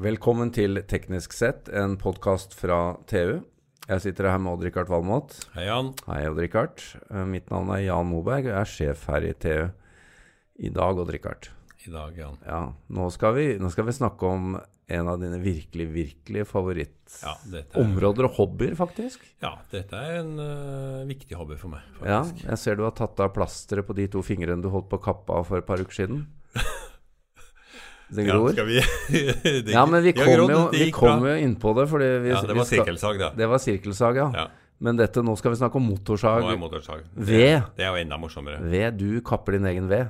Velkommen til Teknisk sett, en podkast fra TU. Jeg sitter her med Odd-Rikard Valmot. Hei, Jan. Hei, Odd-Rikard. Eh, Mitt navn er Jan Moberg, og jeg er sjef her i TU. I dag, Odd-Rikard. I dag, Jan. Ja, nå skal, vi, nå skal vi snakke om en av dine virkelig, virkelig Ja, er, favorittområder og hobbyer, faktisk. ja, dette er en uh, viktig hobby for meg, Ja, faktisk. jeg ser du har tatt av plasteret på de to fingrene du holdt på kappa for et par uker siden. Det Ja, gror. Ja, vi det, Ja, men vi kom, jo, vi kom jo inn på det, vi, Ja, det var sirkelsag, da. Det var sirkelsag, ja. Ja, Men dette, nå skal vi snakke om motorsag. nå er motorsag. Ved. Det er jo enda morsommere. Ved. Du kapper din egen ved.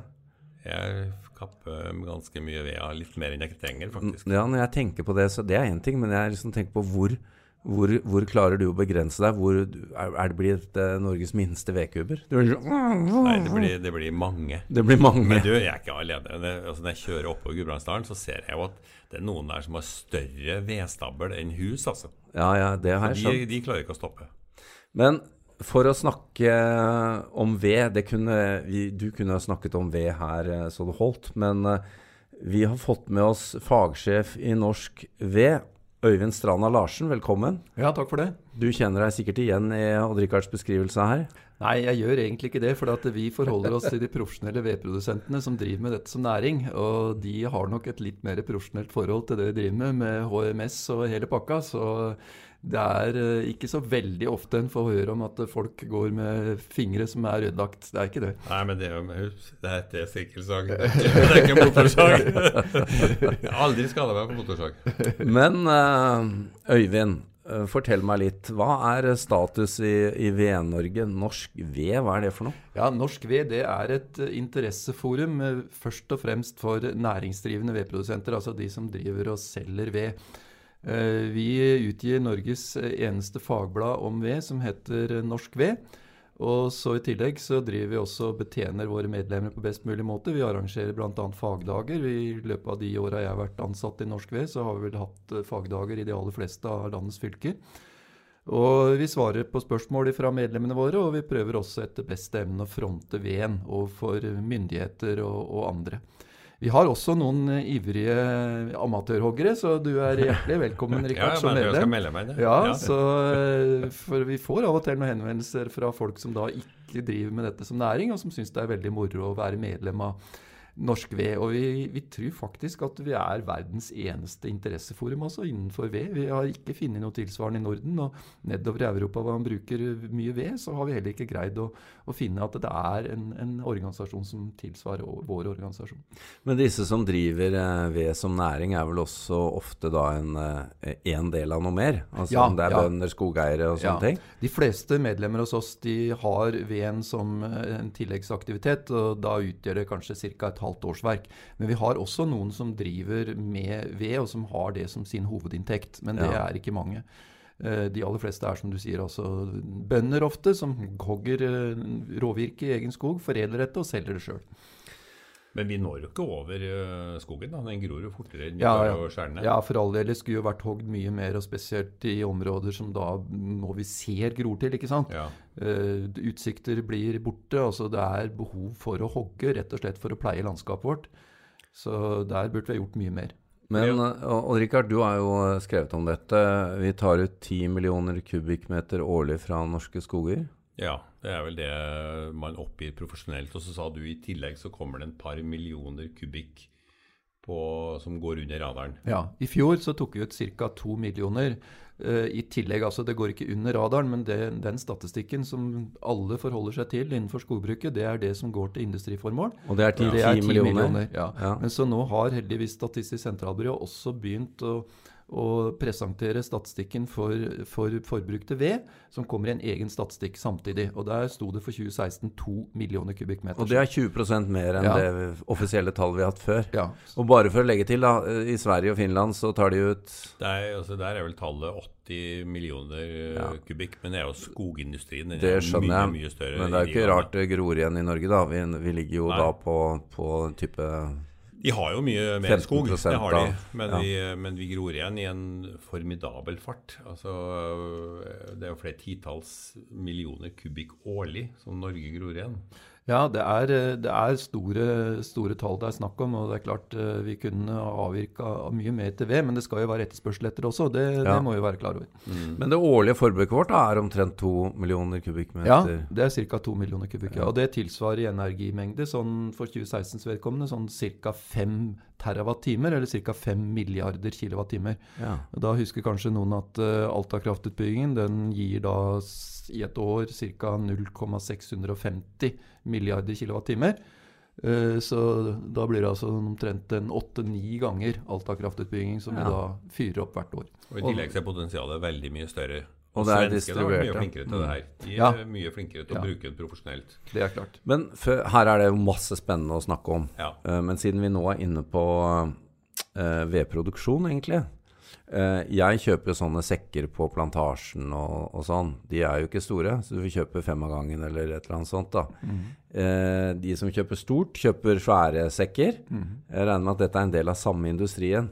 Jeg kapper ganske mye ved, litt mer enn jeg trenger, faktisk. Ja, når jeg tenker på det, så det er én ting, men jeg liksom tenker på hvor, hvor, hvor klarer du å begrense deg? Hvor, er, er det blitt uh, Norges minste vedkubber? Er sånn- Nei, det blir, det blir mange. Det blir mange. Men du, jeg er ikke alene. Det, altså, når jeg kjører oppover Gudbrandsdalen, så ser jeg jo at det er noen der som har større vedstabel enn hus, altså. Ja, ja, det har jeg De, skjønt. de klarer ikke å stoppe. Men for å snakke om ved det kunne, vi, Du kunne ha snakket om ved her eh, så det holdt, men eh, vi har fått med oss fagsjef i Norsk Ved, Øyvind Stranda Larsen. Velkommen. Ja, takk for det. Du kjenner deg sikkert igjen i Odd-Rikards beskrivelse her. Nei, jeg gjør egentlig ikke det. For vi forholder oss til de profesjonelle vedprodusentene som driver med dette som næring. Og de har nok et litt mer profesjonelt forhold til det de driver med, med HMS og hele pakka. Så det er eh, ikke så veldig ofte en får høre om at folk går med fingre som er ødelagt. Det er ikke det. Nei, men det er jo Det heter sirkelsag. Det er ikke motorsag. Jeg har aldri skada meg på motorsag. Men eh, Øyvind, eh, fortell meg litt. Hva er status i, i Ved-Norge? Norsk ved, hva er det for noe? Ja, Norsk Ved det er et interesseforum først og fremst for næringsdrivende vedprodusenter, altså de som driver og selger ved. Eh, Vi utgir Norges eneste fagblad om ved, som heter Norsk Ved. Og så I tillegg så driver vi også og betjener våre medlemmer på best mulig måte. Vi arrangerer bl.a. fagdager. I løpet av de åra jeg har vært ansatt i Norsk Ved, så har vi vel hatt eh, fagdager i de aller fleste av landets fylker. Og vi svarer på spørsmål fra medlemmene våre, og vi prøver også etter beste evne å fronte veden overfor myndigheter og, og andre. Vi har også noen eh, ivrige amatørhoggere, så du er hjertelig velkommen, Rikard, ja, som mener jeg skal medlem. inn. Ja, så, eh, for vi får av og til noen henvendelser fra folk som da ikke driver med dette som næring, og som syns det er veldig moro å være medlem av Norsk Ved. Og vi, vi tror faktisk at vi er verdens eneste interesseforum altså innenfor ved. Vi har ikke funnet noe tilsvarende i Norden. Og nedover i Europa hvor man bruker mye ved, så har vi heller ikke greid å, å finne at det er en, en organisasjon som tilsvarer vår organisasjon. Men disse som driver eh, ved som næring, er vel også ofte da en, eh, en del av noe mer? Altså Ja, om det er ja. bønder, skogeiere og sånne Ja. ting? De fleste medlemmer hos oss de har veden som eh, en tilleggsaktivitet, og da utgjør det kanskje ca. et halvt årsverk. Men vi har også noen som driver med ved, og som har det som sin hovedinntekt. Men det Ja. er ikke mange. Eh, De aller fleste er som du sier, altså bønder ofte, som hogger eh, råvirke i egen skog, foredler dette og selger det sjøl. Men vi når jo ikke over øh, skogen. da. Den gror jo fortere enn vi Ja, klarer å skjære ned. Ja, for all del. Det skulle jo vært hogd mye mer, og spesielt i områder som da nå vi ser gror til, ikke sant. Ja. Uh, utsikter blir borte. altså Det er behov for å hogge, rett og slett for å pleie landskapet vårt. Så der burde vi ha gjort mye mer. Men eh, og, Rikard, du har jo eh, skrevet om dette. Vi tar ut 10 millioner kubikkmeter årlig fra norske skoger. Ja, det er vel det man oppgir profesjonelt. Og så sa du i tillegg så kommer det en par millioner kubikk på, som går under radaren. Ja, I fjor så tok vi ut ca. to millioner. Uh, I tillegg, altså Det går ikke under radaren, men det, den statistikken som alle forholder seg til innenfor skogbruket, det er det som går til industriformål. Og det er 10, Det 10 10 millioner. millioner. ja. Ja. Men så nå har heldigvis Statistisk sentralbyrå også begynt å, å presentere statistikken for, for forbrukte ved, som kommer i en egen statistikk samtidig. Og Der sto det for 2016 2 millioner kubikkmeter. Og det er 20 mer enn Ja. det offisielle tallet vi har hatt før. ja. Og bare for å legge til, da. I Sverige og Finland så tar de ut Det er, altså, der er vel tallet 80 millioner Ja. kubikk, men det er jo skogindustrien. Den Det er skjønner mye, jeg, mye større. men det er jo ikke rart det gror igjen i Norge, da. Vi, vi ligger jo Nei. da på, på type De har jo mye mer skog, det har de. Men, Ja. vi, men vi gror igjen i en formidabel fart. Altså, det er jo flere titalls millioner kubikk årlig som Norge gror igjen. Ja, det er, eh, det er store, store, tall det er snakk om. Og det er klart eh, vi kunne avvirka mye mer til ved, men det skal jo være etterspørsel etter også. Det, ja. det må vi være klar over. Mm. Men det årlige forbruket vårt er omtrent 2 millioner kubikkmeter? Ja, det er ca. 2 millioner kubikker. Ja. Og det tilsvarer i energimengde sånn for 2016s vedkommende sånn ca. 5 terawattimer, eller ca. 5 milliarder kilowattimer. Ja. Da husker kanskje noen at uh, Alta-kraftutbyggingen den gir da i et år ca. 0,650 milliarder kilowattimer. Eh, så da blir det altså omtrent en åtte-ni ganger Alta-kraftutbygging som ja. vi da fyrer opp hvert år. Og I tillegg er potensialet veldig mye større. Og det er distribuert. er mye flinkere til det her. De er mye flinkere til å bruke det profesjonelt. Det er klart. Men for, her er det masse spennende å snakke om. Ja. Uh, men siden vi nå er inne på uh, vedproduksjon, egentlig, Eh, jeg kjøper sånne sekker på Plantasjen og, og, sånn. De er jo ikke store, så du får kjøpe fem av gangen eller et eller annet sånt. da. Mm. Eh, de som kjøper stort, kjøper svære sekker. Mm. Jeg regner med at dette er en del av samme industrien.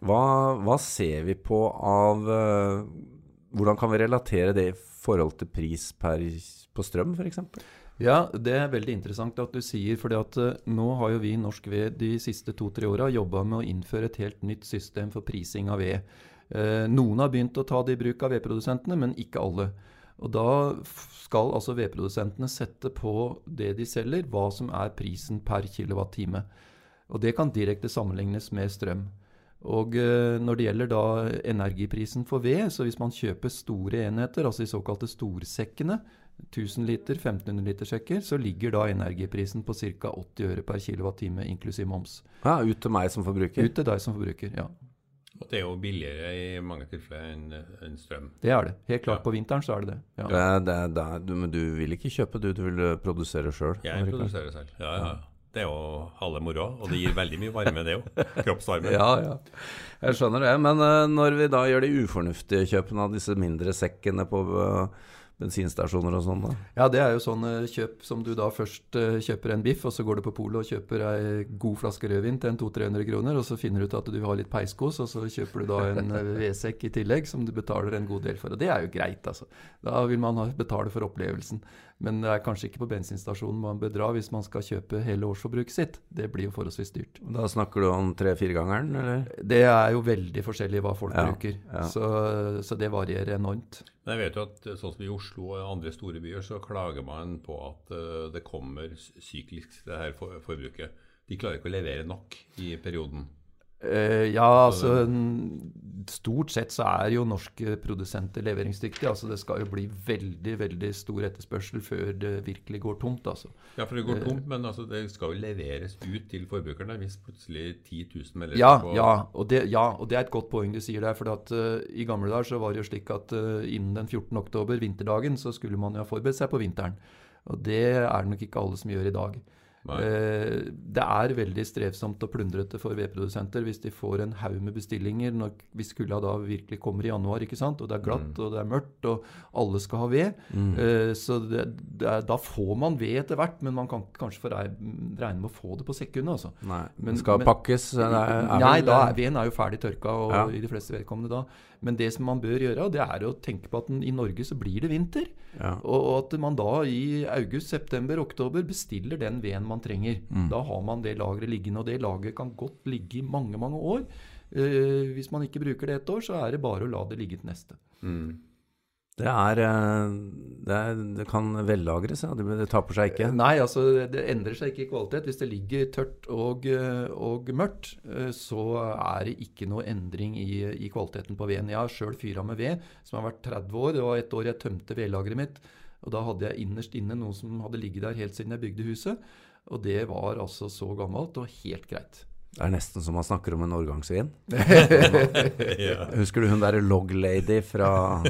Hva, hva ser vi på av uh, Hvordan kan vi relatere det i forhold til pris per, på strøm, f.eks.? Ja, det er veldig interessant at du sier. For eh, nå har jo vi i Norsk Ved de siste to-tre åra jobba med å innføre et helt nytt system for prising av ved. Uh, noen har begynt å ta det i bruk av vedprodusentene, men ikke alle. Og da skal altså vedprodusentene sette på det de selger, hva som er prisen per kilowattime. Det kan direkte sammenlignes med strøm. Og uh, når det gjelder da energiprisen for ved, så hvis man kjøper store enheter, altså de såkalte storsekkene, 1000 liter, 1500 liter sjekker, så ligger da energiprisen på ca. 80 øre per kWt inklusiv moms. Ja, Ut til meg som forbruker? Ut til deg som forbruker, ja. Og det er jo billigere i mange tilfeller enn en strøm. Det er det. Helt klart ja. på vinteren så er det det. Ja. ja det, det, du, men du vil ikke kjøpe, du, du vil eh, produsere sjøl? Jeg produserer selv, ja, ja. Det er jo halve moroa, og det gir veldig mye varme, det òg. Kroppsvarme. ja, ja. Jeg skjønner det. Men uh, når vi da gjør de ufornuftige kjøpene av disse mindre sekkene på uh, bensinstasjoner og sånn? da? Ja, det er jo sånn kjøp som du da først uh, kjøper en biff, og så går du på polet og kjøper ei god flaske rødvin til en 200-300 kroner, og så finner du ut at du har litt peiskos, og så kjøper du da en eh, vedsekk i tillegg som du betaler en god del for. Og det er jo greit, altså. Da vil man betale for opplevelsen. Men det er kanskje ikke på bensinstasjonen man bør dra hvis man skal kjøpe hele årsforbruket sitt. Det blir jo forholdsvis dyrt. Da snakker du om tre-firegangeren, eller? Det er jo veldig forskjellig hva folk ja, bruker. Ja. Så, så, det varierer enormt. Men jeg vet jo at sånn som i Oslo og andre store byer, så klager man på at uh, det kommer syklisk, det her forbruket. De klarer ikke å levere nok i perioden. Uh, ja, altså Stort sett så er jo norske produsenter leveringsdyktige. altså Det skal jo bli veldig veldig stor etterspørsel før det virkelig går tomt. altså. Ja, for det går uh, tomt, men altså, det skal jo leveres ut til forbrukerne hvis plutselig 10 000 melder ja, på ja og, det, ja, og det er et godt poeng du sier der. for at uh, I gamle dager så var det jo slik at innen den 14. oktober, vinterdagen, så skulle man jo ha forberedt seg på vinteren. Og det er det nok ikke alle som gjør i dag. Eh, det er veldig strevsomt og plundrete for vedprodusenter hvis de får en haug med bestillinger når, hvis kulda da virkelig kommer i januar, ikke sant? og det er glatt mm. og det er mørkt og alle skal ha ved. Mm. Eh, så det, det er, da får man ved etter hvert, men man kan kanskje få regne med å få det på sekundet. Altså. Nei, men, skal men, pakkes? Er, er nei, da veden er jo ferdig tørka og, ja. i de fleste vedkommende da. Men det som man bør gjøre, det er å tenke på at i Norge så blir det vinter. Ja. Og, og, at man da i august, september, oktober bestiller den veden man trenger. Mm. Da har man det lageret liggende. Og det lageret kan godt ligge i mange, mange år. Uh, hvis man ikke bruker det et år, så er det bare å la det ligge til neste. Mm. Det er, eh, det, er, det kan vellagres, ja. Det, taper seg ikke? Nei, altså det endrer seg ikke i kvalitet. Hvis det ligger tørt og, og mørkt, eh, så er det ikke noe endring i, i kvaliteten på veden. Jeg har sjøl fyra med ved som har vært 30 år. Det var et år jeg tømte vedlageret mitt. Og da hadde jeg innerst inne noe som hadde ligget der helt siden jeg bygde huset. Og det var altså så gammelt og helt greit. Det er nesten som man snakker om en årgangsvin. ja. Husker du hun derre Log Lady fra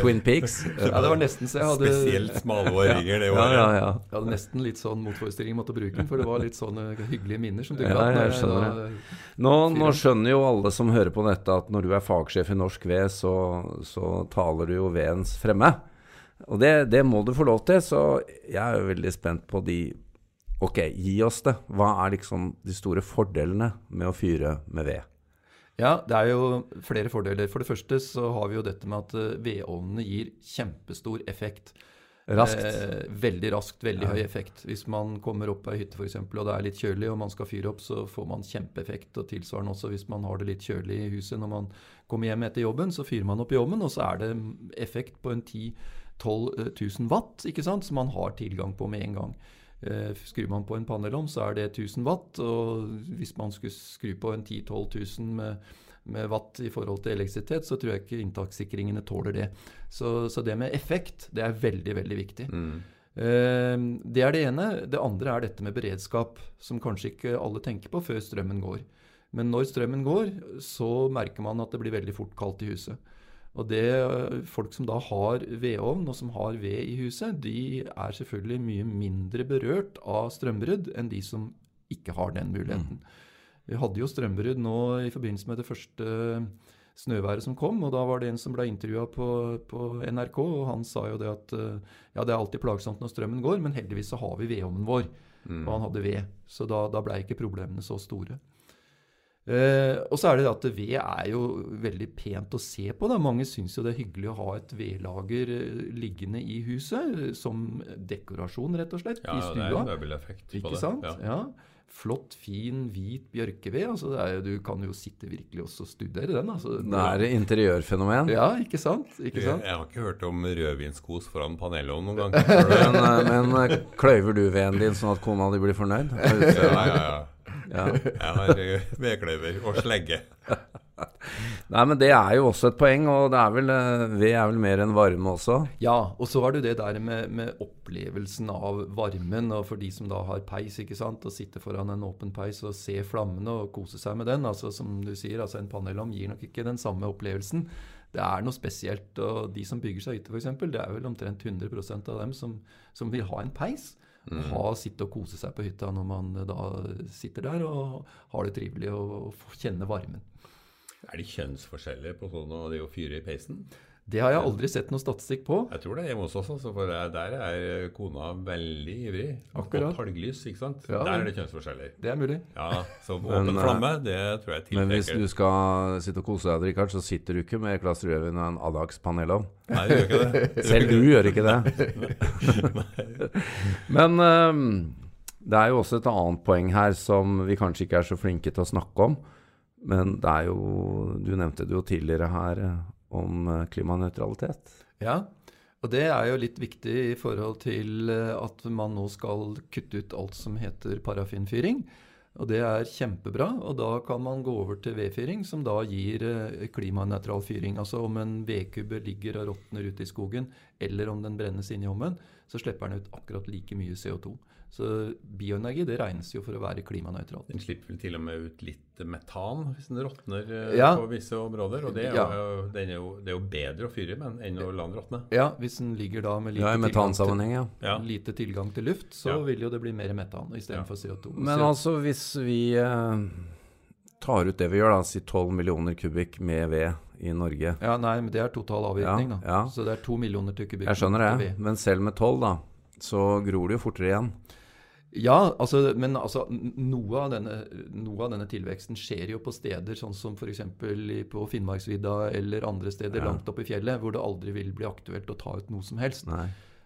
Twin Peaks? Ja, det var nesten så jeg hadde Spesielt smalåringer, det året. Ja, ja, ja. Jeg hadde nesten litt sånn motforestilling måtte bruke den, for det var litt sånne hyggelige minner som dukka ja, jeg skjønner det. Nå, nå, skjønner jo alle som hører på dette, at når du er fagsjef i Norsk Ved, så, så taler du jo vedens fremme. Og det, det må du få lov til, så jeg er jo veldig spent på de Ok, gi oss det. Hva er liksom de store fordelene med å fyre med ved? Ja, det er jo flere fordeler. For det første så har vi jo dette med at eh, vedovnene gir kjempestor effekt. Raskt. Eh, veldig raskt, veldig Ja. høy effekt. Hvis man kommer opp på ei hytte for eksempel, og det er litt kjølig og man skal fyre opp, så får man kjempeeffekt. Og tilsvarende også hvis man har det litt kjølig i huset når man kommer hjem etter jobben, så fyrer man opp i ovnen, og så er det effekt på en 10 12 000 watt, ikke sant, som man har tilgang på med en gang. Eh, Skrur man på en panelovn, så er det 1000 watt. Og hvis man skulle skru på en 10 000-12 000 med, med watt i forhold til elektrisitet, så tror jeg ikke inntakssikringene tåler det. Så, så det med effekt, det er veldig, veldig viktig. Mm. Eh, Det er det ene. Det andre er dette med beredskap, som kanskje ikke alle tenker på før strømmen går. Men når strømmen går, så merker man at det blir veldig fort kaldt i huset. Og det, eh, Folk som da har vedovn og som har ved i huset, de er selvfølgelig mye mindre berørt av strømbrudd enn de som ikke har den muligheten. Vi hadde jo strømbrudd nå i forbindelse med det første snøværet som kom, og da var det en som ble intervjua på, på NRK, og han sa jo det at eh, ja, det er alltid plagsomt når strømmen går, men heldigvis så har vi vedovnen vår. Mm. Og han hadde ved, så da, da blei ikke problemene så store. Eh, og så er det det at ved er jo veldig pent å se på. Da. Mange syns jo det er hyggelig å ha et vedlager eh, liggende i huset, eh, som dekorasjon, rett og slett, Ja, i ja, det er en møbeleffekt på Ikke det. sant? Ja. Ja. Flott, fin, hvit bjørkeved. Altså, det er jo, du kan jo sitte virkelig også og studere den. Altså. Det er et interiørfenomen. Ja, ikke sant? Ikke sant? jeg har ikke hørt om rødvinskos foran panelovnen noen gang. Men, eh, men kløyver du veden din sånn at kona di blir fornøyd? Ja, ja, ja. Ja. Jeg har eh, vedkløyver og slegge. Nei, men det er jo også et poeng, og det er vel, eh, ved er vel mer enn varme også. Ja, og så er det jo det der med, med opplevelsen av varmen, og for de som da har peis, ikke sant, og sitter foran en åpen peis og ser flammene og koser seg med den. altså Som du sier, altså en panelovn gir nok ikke den samme opplevelsen. Det er noe spesielt. Og de som bygger seg hytte, f.eks., det er vel omtrent 100% av dem som, som vil ha en peis. Ha sitte og kose seg på hytta når man da sitter der og har det trivelig og, og får kjenne varmen. Er det kjønnsforskjeller på sånn og det å fyre i peisen? Det har jeg aldri sett noe statistikk på. Jeg tror det er hjemme hos oss, også, for der- er kona veldig ivrig. Akkurat. Og talglys, ikke sant? Ja, der er det kjønnsforskjeller. Det er mulig. Ja, så åpen men, flamme, det tror jeg Men hvis du skal sitte og kose deg, Richard, så sitter du ikke med Claes Røven og en Adax panelovn. Nei, du gjør ikke det. Selv du gjør ikke det. Men um, det er jo også et annet poeng her som vi kanskje ikke er så flinke til å snakke om. Men det er jo Du nevnte det jo tidligere her eh, om eh, klimanøytralitet. Ja, og det er jo litt viktig i forhold til eh, at man nå skal kutte ut alt som heter parafinfyring. Og det er kjempebra, og da kan man gå over til vedfyring, som da gir eh, klimanøytral fyring. Altså om en vedkubbe ligger og råtner ute i skogen, eller om den brennes inne i ovnen, så slipper den ut akkurat like mye CO2. Så bioenergi det regnes jo for å være klimanøytralt. Den slipper vel til og med ut litt metan hvis den råtner eh, Ja. på visse områder. Og det er, Ja. jo, den er jo, det er jo bedre å fyre med enn å la den råtne. Ja, hvis den ligger da med lite, Ja, tilgang, til, lite tilgang til luft, så Ja. vil jo det bli mer metan istedenfor Ja. CO2. Men CO2 altså, hvis vi eh, tar ut det vi gjør, da, si 12 millioner kubikk med ved i Norge Ja, nei, men det er total avvirkning, Ja, da. ja. Så det er to millioner til kubikk. Jeg skjønner det, men selv med 12, da, så gror det jo fortere igjen. Ja, altså, men altså, noe av, denne, noe av denne tilveksten skjer jo på steder sånn som f.eks. på Finnmarksvidda eller andre steder Ja. langt oppe i fjellet, hvor det aldri vil bli aktuelt å ta ut noe som helst.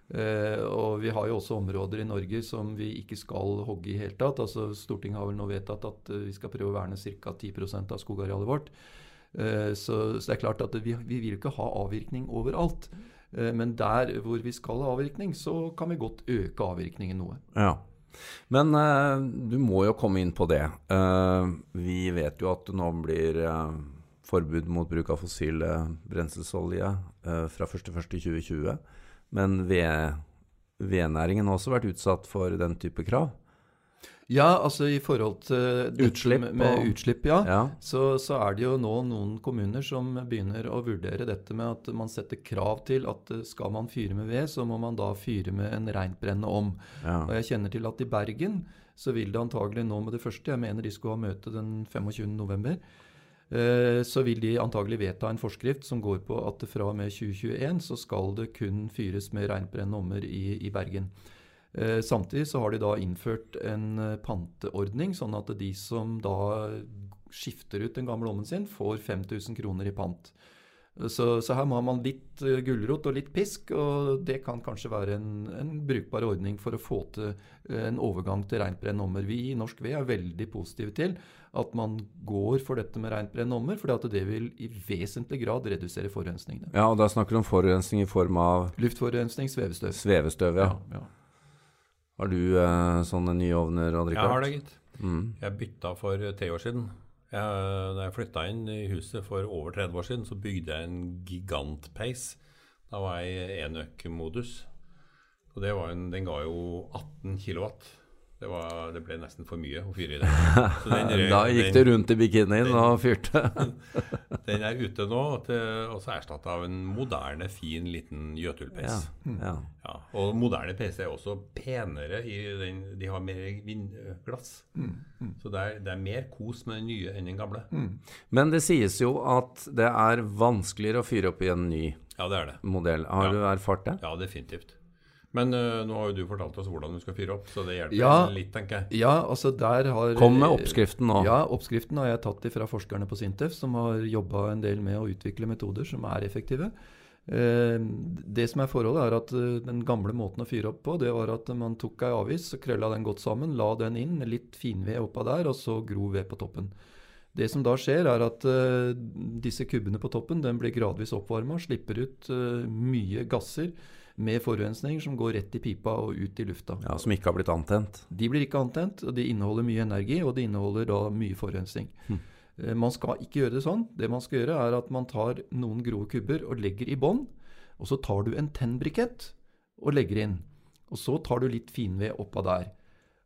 Eh, og vi har jo også områder i Norge som vi ikke skal hogge i hele tatt. Altså, Stortinget har vel nå vedtatt at eh, vi skal prøve å verne ca. 10 av skogarealet vårt. Eh, så, så det er klart at vi, vi vil ikke ha avvirkning overalt. Eh, men der hvor vi skal ha avvirkning, så kan vi godt øke avvirkningen noe. Ja. Men eh, du må jo komme inn på det. Eh, vi vet jo at det nå blir eh, forbud mot bruk av fossil brenselsolje fra 1.1.2020. Men ved, vednæringen har også vært utsatt for den type krav. Ja, altså i forhold til Utslipp med, med utslipp, ja. Ja. Så, så er det jo nå noen kommuner som begynner å vurdere dette med at man setter krav til at eh, skal man fyre med ved, så må man da fyre med en rentbrennende om. ja. Og jeg kjenner til at i Bergen så vil det antagelig nå med det første, jeg mener de skulle ha møte den 25. november, eh, så vil de antagelig vedta en forskrift som går på at fra og med 2021 så skal det kun fyres med reinbrennende ommer i, i Bergen. Eh, Samtidig så har de da innført en eh, panteordning, sånn at de som da skifter ut den gamle ovnen sin, får 5000 kroner i pant. Så, så, her må man litt gulrot og litt pisk, og det kan kanskje være en, en brukbar ordning for å få til en overgang til rentbrennende ommer. Vi i Norsk Ved er veldig positive til at man går for dette med rentbrennende ommer, at det vil i vesentlig grad redusere forurensningene. Ja, og da snakker du om forurensning i form av Luftforurensning, svevestøv. Svevestøv, ja. ja, ja. Har du eh, sånne nye ovner, Odd Jeg har det, gitt. Mm. Jeg bytta for tre år siden. Jeg, da jeg flytta inn i huset for over 30 år siden, så bygde jeg en gigantpeis. Da var jeg i enøk-modus. Og en, den ga jo 18 kilowatt. Det, var, det, ble nesten for mye å fyre i den. den da gikk du rundt i bikinien den, og fyrte? den er ute nå, og så erstatta av en moderne, fin, liten Jøtul-peis. Ja, ja. ja, og moderne PC er også penere. Den, de har mer glass. Mm, mm. Så det er, det er, mer kos med den nye enn den gamle. Mm. Men det sies jo at det er vanskeligere å fyre opp i en ny ja, det er det. modell. Har du erfart det? Ja, definitivt. Men uh, nå har jo du fortalt oss hvordan du skal fyre opp, så det hjelper ja, litt, tenker jeg. Ja, altså der har... Kom med oppskriften nå. Ja, oppskriften har jeg tatt fra forskerne på Sintef, som har jobba en del med å utvikle metoder som er effektive. Uh, det som er forholdet, er at uh, den gamle måten å fyre opp på, det var at man tok ei avis, krølla den godt sammen, la den inn, litt finved oppå der, og så grov ved på toppen. Det som da skjer, er at disse kubbene på toppen den blir gradvis oppvarma, slipper ut mye gasser med forurensning som går rett i pipa og ut i lufta. Ja, Som ikke har blitt antent? De blir ikke antent, og de inneholder mye energi, og de inneholder da mye forurensning. Hm. Eh, man skal ikke gjøre det sånn. Det man skal gjøre, er at man tar noen grove kubber og legger i bånn. Og så tar du en tennbrikett og legger inn. Og så tar du litt finved oppå der.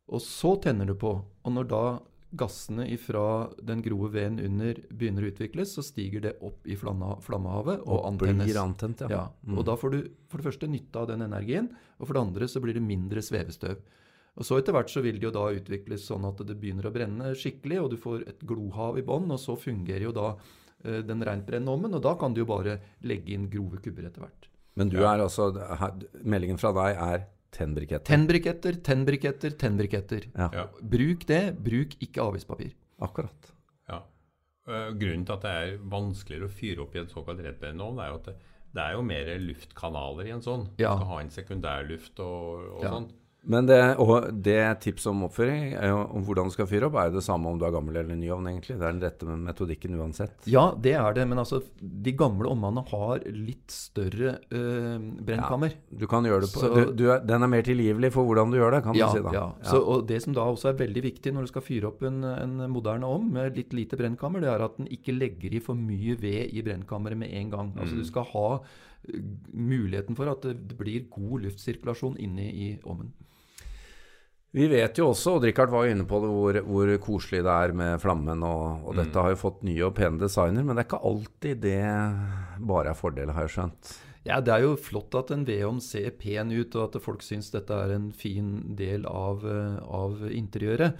Og så tenner du på. Og når da gassene fra den grove veden under begynner å utvikles, så stiger det opp i flammehavet og, og antennes. Antent, ja. ja. Mm. Og da får du for det første nytte av den energien, og for det andre så blir det mindre svevestøv. Og så Etter hvert så vil det jo da utvikles sånn at det begynner å brenne skikkelig, og du får et glohav i bånn, og så fungerer jo da uh, den rentbrennende ovnen, og da kan du jo bare legge inn grove kubber etter hvert. Men du er altså, meldingen fra deg er Tennbriketter. Tennbriketter, tennbriketter, tennbriketter. Ja. Bruk det. Bruk ikke avispapir. Akkurat. Ja. Uh, grunnen til at det er vanskeligere å fyre opp i en såkalt rettbrennende er jo at det, det, er jo mer luftkanaler i en sånn. Ja. Du skal ha en sekundærluft og, og ja. sånn. Men det, det tipset om oppføring, om hvordan du skal fyre opp, er jo det samme om du er gammel eller ny ovn, egentlig. Det er den rette metodikken uansett. Ja, det er det. Men altså, de gamle ovnene har litt større øh, brennkammer. Ja, du kan gjøre det på, så, du, du er, Den er mer tilgivelig for hvordan du gjør det, kan ja, du si da. Ja. ja. Så, og det som da også er veldig viktig når du skal fyre opp en, en moderne ovn med litt lite brennkammer, det er at den ikke legger i for mye ved i brennkammeret med en gang. Altså, mm. Du skal ha øh, muligheten for at det blir god luftsirkulasjon inne i ovnen. Vi vet jo også, og Richard var jo inne på det, hvor, hvor koselig det er med flammen. Og, og mm. dette har jo fått nye og pene designer, men det er ikke alltid det bare er fordel, har jeg skjønt. Ja, Det er jo flott at en vedovn ser pen ut, og at folk syns dette er en fin del av, av interiøret.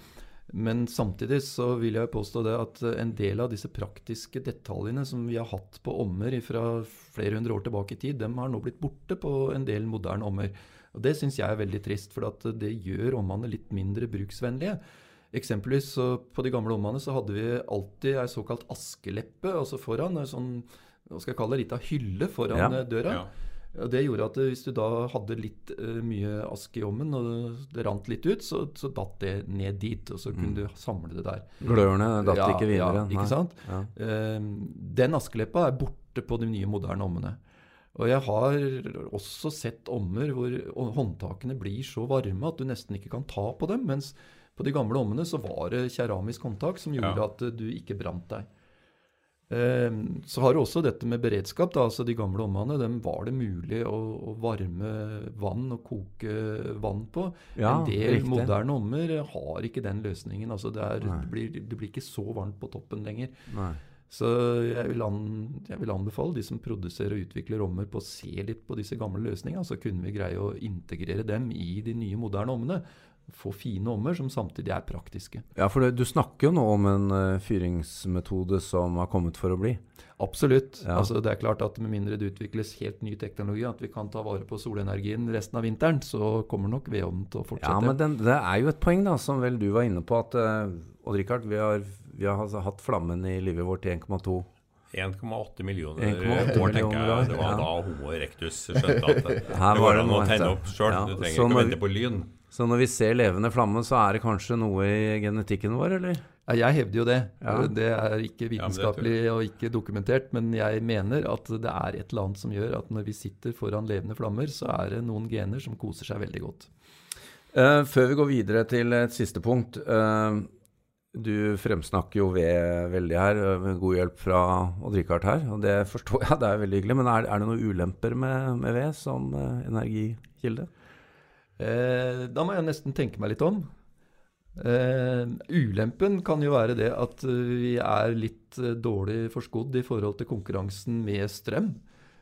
Men samtidig så vil jeg påstå det at en del av disse praktiske detaljene som vi har hatt på ommer fra flere hundre år tilbake i tid, dem har nå blitt borte på en del moderne ommer. Og Det syns jeg er veldig trist, for det gjør ommene litt mindre bruksvennlige. Eksempelvis på de gamle ommene så hadde vi alltid ei såkalt askeleppe altså foran. En sånn, hva skal jeg kalle det, lita hylle foran ja. døra. Ja. Og Det gjorde at hvis du da hadde litt uh, mye aske i ommen, og det rant litt ut, så, så datt det ned dit. Og så kunne mm. du samle det der. Glørne datt ja, ikke videre. Ja, ikke sant? Ja. Uh, den askeleppa er borte på de nye, moderne ommene. Og jeg har også sett ommer hvor håndtakene blir så varme at du nesten ikke kan ta på dem. Mens på de gamle ommene så var det keramisk håndtak som gjorde ja. at du ikke brant deg. Ehm, så har du også dette med beredskap. Da. altså De gamle ommene dem var det mulig å, å, varme vann og koke vann på. Ja, en del riktig. moderne ommer har ikke den løsningen. altså det, er, det, blir, det, blir, ikke så varmt på toppen lenger. Nei. Så jeg vil, an, jeg vil, anbefale de som produserer og utvikler ommer, på å se litt på disse gamle løsningene. Så kunne vi greie å integrere dem i de nye, moderne ommene. Få fine ommer som samtidig er praktiske. Ja, for du snakker jo nå om en uh, fyringsmetode som har kommet for å bli. Absolutt. Ja. Altså, det er klart at Med mindre det utvikles helt ny teknologi, at vi kan ta vare på solenergien resten av vinteren, så kommer nok vedovnen til å fortsette. Ja, men den, Det er jo et poeng, da, som vel du var inne på. at uh, Odd Rikard, vi har vi har altså hatt flammen i livet vårt i 1,2 1,8 millioner 1,8 år, tenker jeg. Det var ja. da Homo erectus skjønte at det, det var går an å tenne opp sjøl. Ja, du trenger så ikke å vente på lyn. Så når vi ser levende flamme, så er det kanskje noe i genetikken vår, eller? Ja, jeg hevder jo det. Ja. Det er ikke Ja, vitenskapelig og ikke dokumentert, men jeg mener at det er et eller annet som gjør at når vi sitter foran levende flammer, så er det noen gener som koser seg veldig godt. Uh, før vi går videre til et siste punkt. Uh, du fremsnakker jo ved veldig her, eh, med god hjelp fra Odd-Rikard her. Og det forstår jeg, det er veldig hyggelig. Men er, er det noen ulemper med, med ved som energikilde? Eh, da må jeg nesten tenke meg litt om. Eh, ulempen kan jo være det at eh, vi er litt eh, dårlig forskodd i forhold til konkurransen med strøm.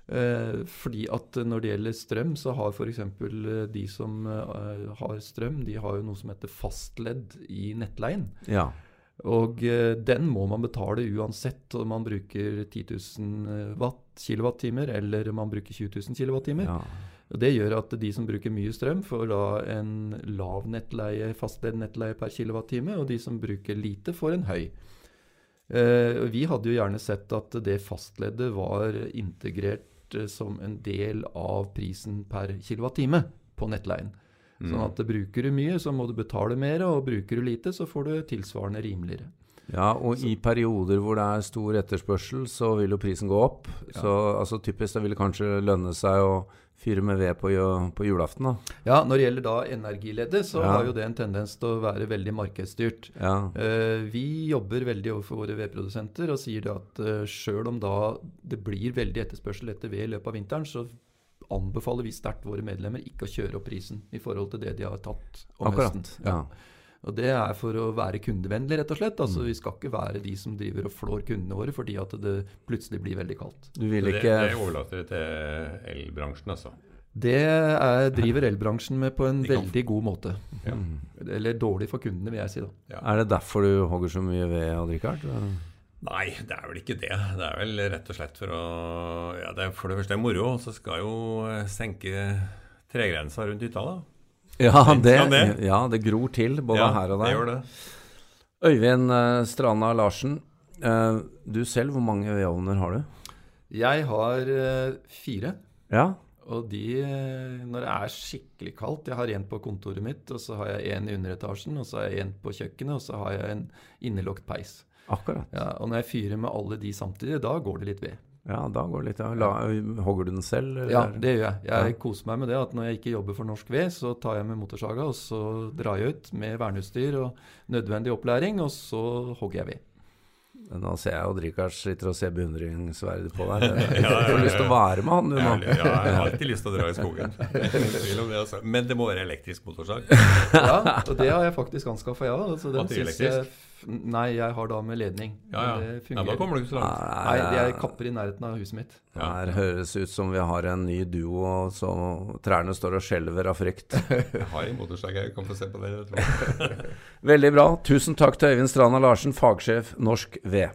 Eh, fordi at når det gjelder strøm, så har f.eks. de som eh, har strøm, de har jo noe som heter fastledd i nettleien. Ja. Og eh, den må man betale uansett om man bruker 10 000 watt, kilowattimer eller man bruker 20 000 kilowattimer. ja. Og Det gjør at de som bruker mye strøm, får da en lav nettleie, fastledd nettleie per kilowattime, og de som bruker lite, får en høy. Eh, vi hadde jo gjerne sett at det fastleddet var integrert eh, som en del av prisen per kilowattime på nettleien. Mm. Sånn at bruker du mye, så må du betale mer, og bruker du lite, så får du tilsvarende rimeligere. Ja, og i perioder hvor det er stor etterspørsel, så vil jo prisen gå opp. Ja. Så altså, typisk det vil kanskje lønne seg å fyre med ved på, på julaften, da. Ja, Når det gjelder da energileddet, så Ja. har jo det en tendens til å være veldig markedsstyrt. Ja. Uh, vi jobber veldig overfor våre vedprodusenter og sier at uh, sjøl om da det blir veldig etterspørsel etter ved i løpet av vinteren, så anbefaler vi sterkt våre medlemmer ikke å kjøre opp prisen i forhold til det de har tatt om Akkurat. høsten. Ja. Og Det er for å være kundevennlig, rett og slett. Altså, Vi skal ikke være de som driver og flår kundene våre fordi at det plutselig blir veldig kaldt. Du vil Det, ikke det overlater vi til elbransjen, altså. Det er, driver elbransjen med på en kan- veldig god måte. Ja. Mm. Eller dårlig for kundene, vil jeg si. da. Ja. Er det derfor du hogger så mye ved, Richard? Nei, det er vel ikke det. Det er vel rett og slett for å ja, det er For det første er moro, så skal jo eh, senke tregrensa rundt hytta, da. Ja, det, ja, det gror til både ja, her og det der. gjør det. Øyvind Strana Stranda Larsen, eh, du selv, hvor mange øyeovner har du? Jeg har eh, fire. Ja, Og de, eh, når det er skikkelig kaldt Jeg har en på kontoret mitt, og så har jeg en i underetasjen, og så har jeg en på kjøkkenet, og så har jeg en innelukket peis. akkurat. Ja, og når jeg fyrer med alle de samtidig, da går det litt ved. Ja, da går det litt av. La, Hogger du den selv? eller? Ja, det gjør jeg. Jeg Ja. koser meg med det at når jeg ikke jobber for Norsk Ved, så tar jeg med motorsaga, og så drar jeg ut med verneutstyr og nødvendig opplæring, og så hogger jeg ved. Nå ser jeg Odd Rikard sitter og ser beundringsverdig på deg. Jeg Ja, ja, får ja, lyst til å være med han, du Ja, nå. ja, jeg har alltid lyst til å dra i skogen. Det, altså. Men det må være elektrisk motorsag. Ja, og det har jeg faktisk anskaffa, jeg òg. Så den At det synes jeg elektrisk? Nei, jeg har da med ledning. Ja, ja. Det ja fungerer. da kommer du ikke så langt. Nei, jeg kapper i nærheten av huset mitt. Ja. Her høres ut som vi har en ny duo, så trærne står og skjelver av frykt. Jeg har en motorsag jeg kan få se på det. Veldig bra. Tusen takk til Øyvind Stranda Larsen, fagsjef Norsk Ved.